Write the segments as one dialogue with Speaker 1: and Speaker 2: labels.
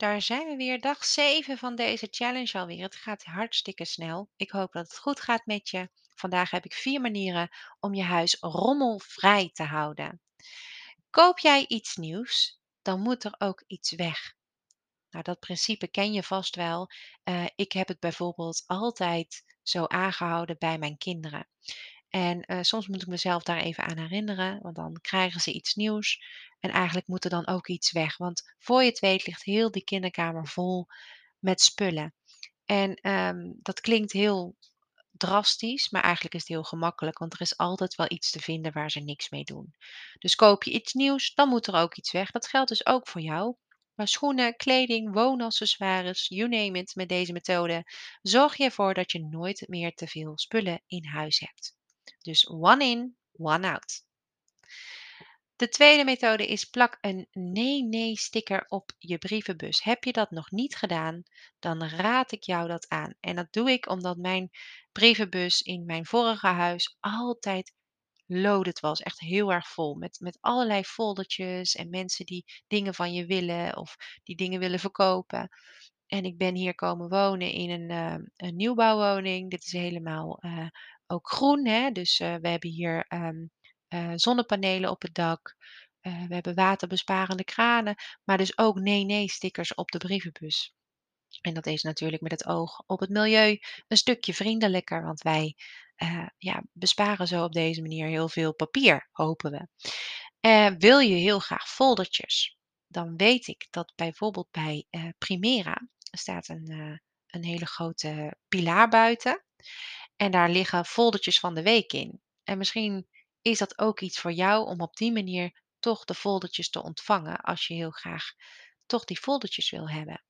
Speaker 1: daar zijn we weer. Dag 7 van deze challenge alweer. Het gaat hartstikke snel. Ik hoop dat het goed gaat met je. Vandaag heb ik vier manieren om je huis rommelvrij te houden. Koop jij iets nieuws, dan moet er ook iets weg. Nou, dat principe ken je vast wel. Eh, ik heb het bijvoorbeeld altijd zo aangehouden bij mijn kinderen. En eh, soms moet ik mezelf daar even aan herinneren, want dan krijgen ze iets nieuws. En eigenlijk moet er dan ook iets weg. Want voor je het weet ligt heel die kinderkamer vol met spullen. En ehm, dat klinkt heel drastisch, maar eigenlijk is het heel gemakkelijk, want er is altijd wel iets te vinden waar ze niks mee doen. Dus koop je iets nieuws, dan moet er ook iets weg. Dat geldt dus ook voor jou. Maar schoenen, kleding, woonaccessoires, you name it, met deze methode zorg je ervoor dat je nooit meer te veel spullen in huis hebt. Dus one in, one out. De tweede methode is plak een nee-nee sticker op je brievenbus. Heb je dat nog niet gedaan, dan raad ik jou dat aan. En dat doe ik omdat mijn brievenbus in mijn vorige huis altijd loaded was. Echt heel erg vol. Met, met allerlei foldertjes en mensen die dingen van je willen of die dingen willen verkopen. En ik ben hier komen wonen in een, een nieuwbouwwoning. Dit is helemaal uh, ook groen. Hè? Dus uh, we hebben hier um, zonnepanelen op het dak. we hebben waterbesparende kranen. Maar dus ook nee-nee-stickers op de brievenbus. En dat is natuurlijk met het oog op het milieu een stukje vriendelijker, want wij ja, besparen zo op deze manier heel veel papier, hopen we. Wil je heel graag foldertjes? Dan weet ik dat bijvoorbeeld bij Primera staat een, een hele grote pilaar buiten. En daar liggen foldertjes van de week in. En misschien is dat ook iets voor jou om op die manier toch de foldertjes te ontvangen als je heel graag toch die foldertjes wil hebben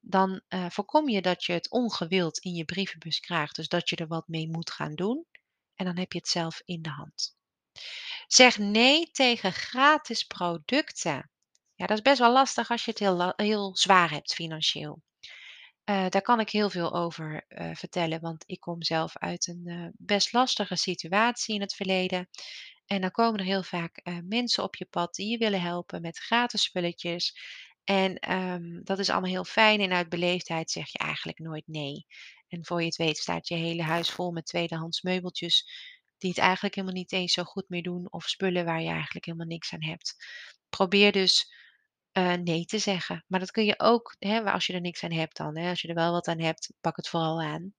Speaker 1: dan uh, voorkom je dat je het ongewild in je brievenbus krijgt. Dus dat je er wat mee moet gaan doen. En dan heb je het zelf in de hand. Zeg nee tegen gratis producten. Ja, dat is best wel lastig als je het heel, heel zwaar hebt financieel. Uh, daar kan ik heel veel over uh, vertellen, want ik kom zelf uit een best lastige situatie in het verleden. En dan komen er heel vaak mensen op je pad die je willen helpen met gratis spulletjes. En um, dat is allemaal heel fijn en uit beleefdheid zeg je eigenlijk nooit nee. En voor je het weet staat je hele huis vol met tweedehands meubeltjes die het eigenlijk helemaal niet eens zo goed meer doen of spullen waar je eigenlijk helemaal niks aan hebt. Probeer dus uh, nee te zeggen. Maar dat kun je ook, hè, als je er niks aan hebt dan. Hè, als je er wel wat aan hebt, pak het vooral aan.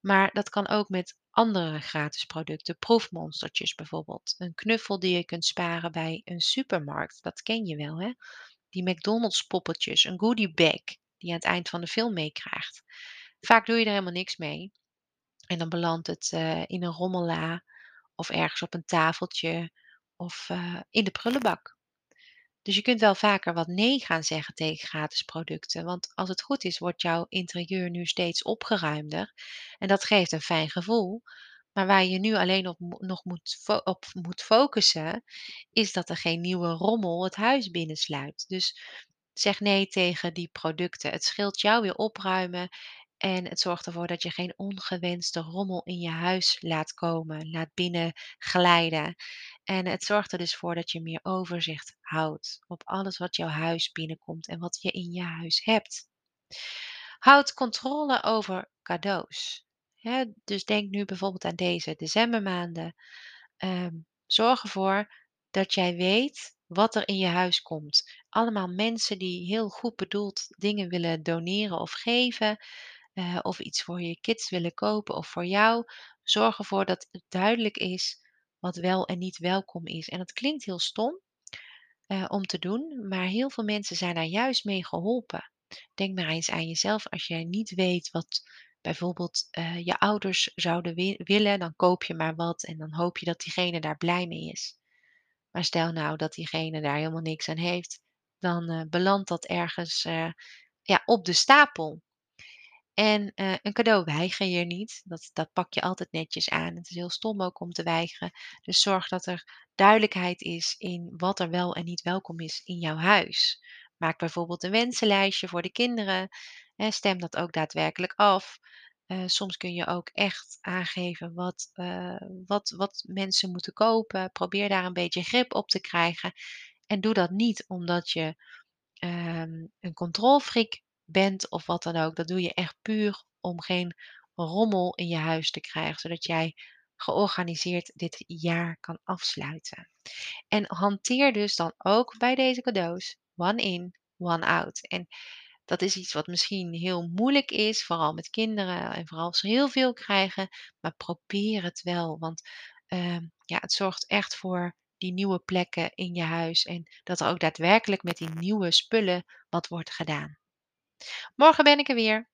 Speaker 1: Maar dat kan ook met andere gratis producten, proefmonstertjes bijvoorbeeld. Een knuffel die je kunt sparen bij een supermarkt, dat ken je wel hè die McDonald's poppetjes, een goodie bag die je aan het eind van de film meekrijgt. Vaak doe je er helemaal niks mee. En dan belandt het uh, in een rommela of ergens op een tafeltje of uh, in de prullenbak. Dus je kunt wel vaker wat nee gaan zeggen tegen gratis producten. Want als het goed is, wordt jouw interieur nu steeds opgeruimder. En dat geeft een fijn gevoel. Maar waar je nu alleen nog moet, op moet focussen, is dat er geen nieuwe rommel het huis binnensluit. Dus zeg nee tegen die producten. Het scheelt jou weer opruimen en het zorgt ervoor dat je geen ongewenste rommel in je huis laat komen, laat binnenglijden. En het zorgt er dus voor dat je meer overzicht houdt op alles wat jouw huis binnenkomt en wat je in je huis hebt. Houd controle over cadeaus. Dus denk nu bijvoorbeeld aan deze decembermaanden. Um, zorg ervoor dat jij weet wat er in je huis komt. Allemaal mensen die heel goed bedoeld dingen willen doneren of geven. Uh, of iets voor je kids willen kopen of voor jou. Zorg ervoor dat het duidelijk is wat wel en niet welkom is. En dat klinkt heel stom uh, om te doen, maar heel veel mensen zijn daar juist mee geholpen. Denk maar eens aan jezelf als jij niet weet wat bijvoorbeeld uh, je ouders zouden wi willen, dan koop je maar wat en dan hoop je dat diegene daar blij mee is. Maar stel nou dat diegene daar helemaal niks aan heeft, dan uh, belandt dat ergens ja, op de stapel. En uh, een cadeau weiger je niet. Dat, dat pak je altijd netjes aan. Het is heel stom ook om te weigeren. Dus zorg dat er duidelijkheid is in wat er wel en niet welkom is in jouw huis. Maak bijvoorbeeld een wensenlijstje voor de kinderen. En stem dat ook daadwerkelijk af. Uh, soms kun je ook echt aangeven wat, uh, wat, wat mensen moeten kopen. Probeer daar een beetje grip op te krijgen. En doe dat niet omdat je ehm, een controlfreak bent of wat dan ook. Dat doe je echt puur om geen rommel in je huis te krijgen, zodat jij georganiseerd dit jaar kan afsluiten. En hanteer dus dan ook bij deze cadeaus one in, one out. En dat is iets wat misschien heel moeilijk is, vooral met kinderen en vooral als ze heel veel krijgen, maar probeer het wel, want ehm, ja, het zorgt echt voor die nieuwe plekken in je huis en dat er ook daadwerkelijk met die nieuwe spullen wat wordt gedaan. Morgen ben ik er weer.